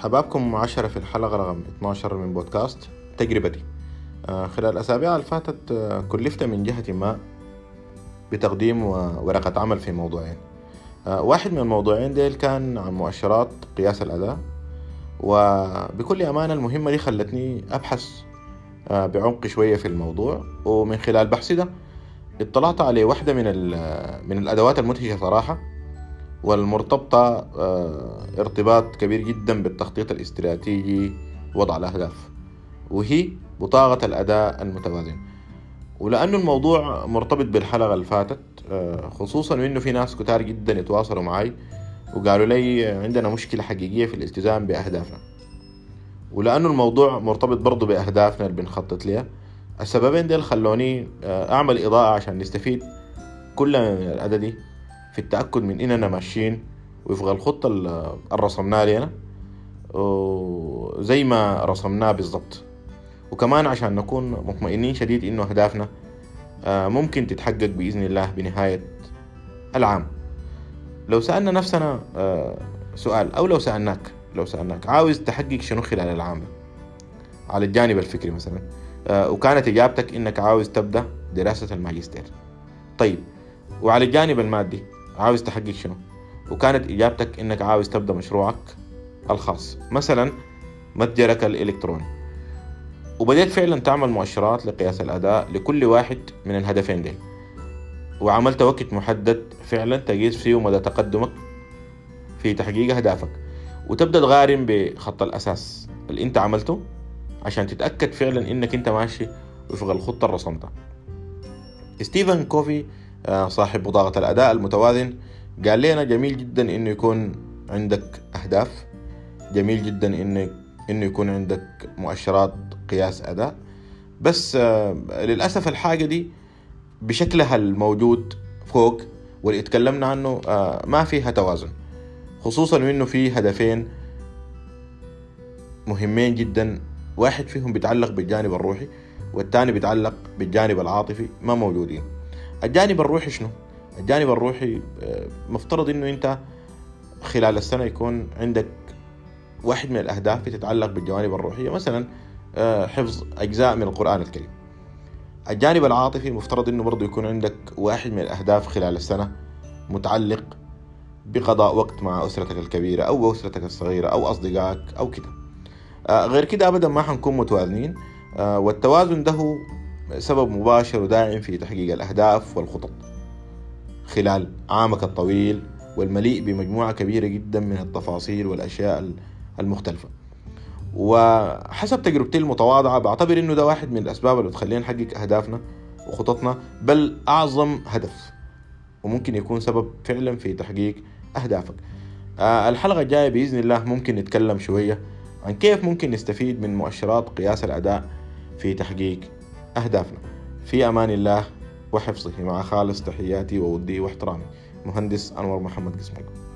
حبابكم عشرة في الحلقة رقم 12 من بودكاست تجربتي آه، خلال الأسابيع اللي فاتت آه، كلفت من جهة ما بتقديم ورقة عمل في موضوعين. آه، واحد من الموضوعين ديل كان عن مؤشرات قياس الأداء وبكل أمانة المهمة دي خلتني أبحث بعمق شوية في الموضوع. ومن خلال بحثي ده اطلعت على واحدة من, من الأدوات المدهشة صراحة. والمرتبطة آه، ارتباط كبير جدا بالتخطيط الاستراتيجي وضع الأهداف وهي بطاقة الأداء المتوازن. ولأنه الموضوع مرتبط بالحلقة اللي فاتت آه، خصوصا وإنه في ناس كتار جدا يتواصلوا معي وقالوا لي عندنا مشكلة حقيقية في الالتزام بأهدافنا. ولأنه الموضوع مرتبط برضو بأهدافنا اللي بنخطط لها السببين ديل خلوني آه، أعمل إضاءة عشان نستفيد كل من الأداة في التأكد من إننا ماشيين وفق الخطة اللي رسمناها لنا زي ما رسمناه بالضبط. وكمان عشان نكون مطمئنين شديد إنه أهدافنا آه، ممكن تتحقق بإذن الله بنهاية العام. لو سألنا نفسنا آه، سؤال أو لو سألناك لو سألناك عاوز تحقق شنو خلال العام؟ على الجانب الفكري مثلا. آه، وكانت إجابتك إنك عاوز تبدأ دراسة الماجستير. طيب وعلى الجانب المادي؟ عاوز تحقق شنو؟ وكانت إجابتك إنك عاوز تبدأ مشروعك الخاص. مثلا متجرك الإلكتروني. وبدأت فعلا تعمل مؤشرات لقياس الأداء لكل واحد من الهدفين دي وعملت وقت محدد فعلا تقيس فيه مدى تقدمك في تحقيق أهدافك. وتبدأ تغارم بخط الأساس اللي أنت عملته عشان تتأكد فعلا إنك أنت ماشي وفق الخطة اللي رسمتها ستيفن كوفي صاحب بطاقة الأداء المتوازن. قال لنا جميل جدا إنه يكون عندك أهداف. جميل جدا إنه إنه يكون عندك مؤشرات قياس أداء. بس آه، للأسف الحاجة دي بشكلها الموجود فوق واللي اتكلمنا عنه آه، ما فيها توازن. خصوصا إنه في هدفين مهمين جدا. واحد فيهم بيتعلق بالجانب الروحي والثاني بيتعلق بالجانب العاطفي ما موجودين. الجانب الروحي شنو؟ الجانب الروحي آه، مفترض إنه أنت خلال السنة يكون عندك واحد من الأهداف تتعلق بالجوانب الروحية مثلا آه، حفظ أجزاء من القرآن الكريم. الجانب العاطفي مفترض إنه برضه يكون عندك واحد من الأهداف خلال السنة متعلق بقضاء وقت مع أسرتك الكبيرة أو أسرتك الصغيرة أو أصدقائك أو كده. آه، غير كده ابدا ما حنكون متوازنين. والتوازن ده سبب مباشر وداعم في تحقيق الأهداف والخطط. خلال عامك الطويل والمليء بمجموعة كبيرة جدا من التفاصيل والأشياء المختلفة. وحسب تجربتي المتواضعة بعتبر إنه ده واحد من الأسباب اللي بتخلينا نحقق أهدافنا وخططنا بل أعظم هدف وممكن يكون سبب فعلا في تحقيق أهدافك. آه، الحلقة الجاية بإذن الله ممكن نتكلم شوية عن كيف ممكن نستفيد من مؤشرات قياس الأداء في تحقيق أهدافنا. في أمان الله وحفظه. مع خالص تحياتي وودي واحترامي. مهندس أنور محمد قسمك.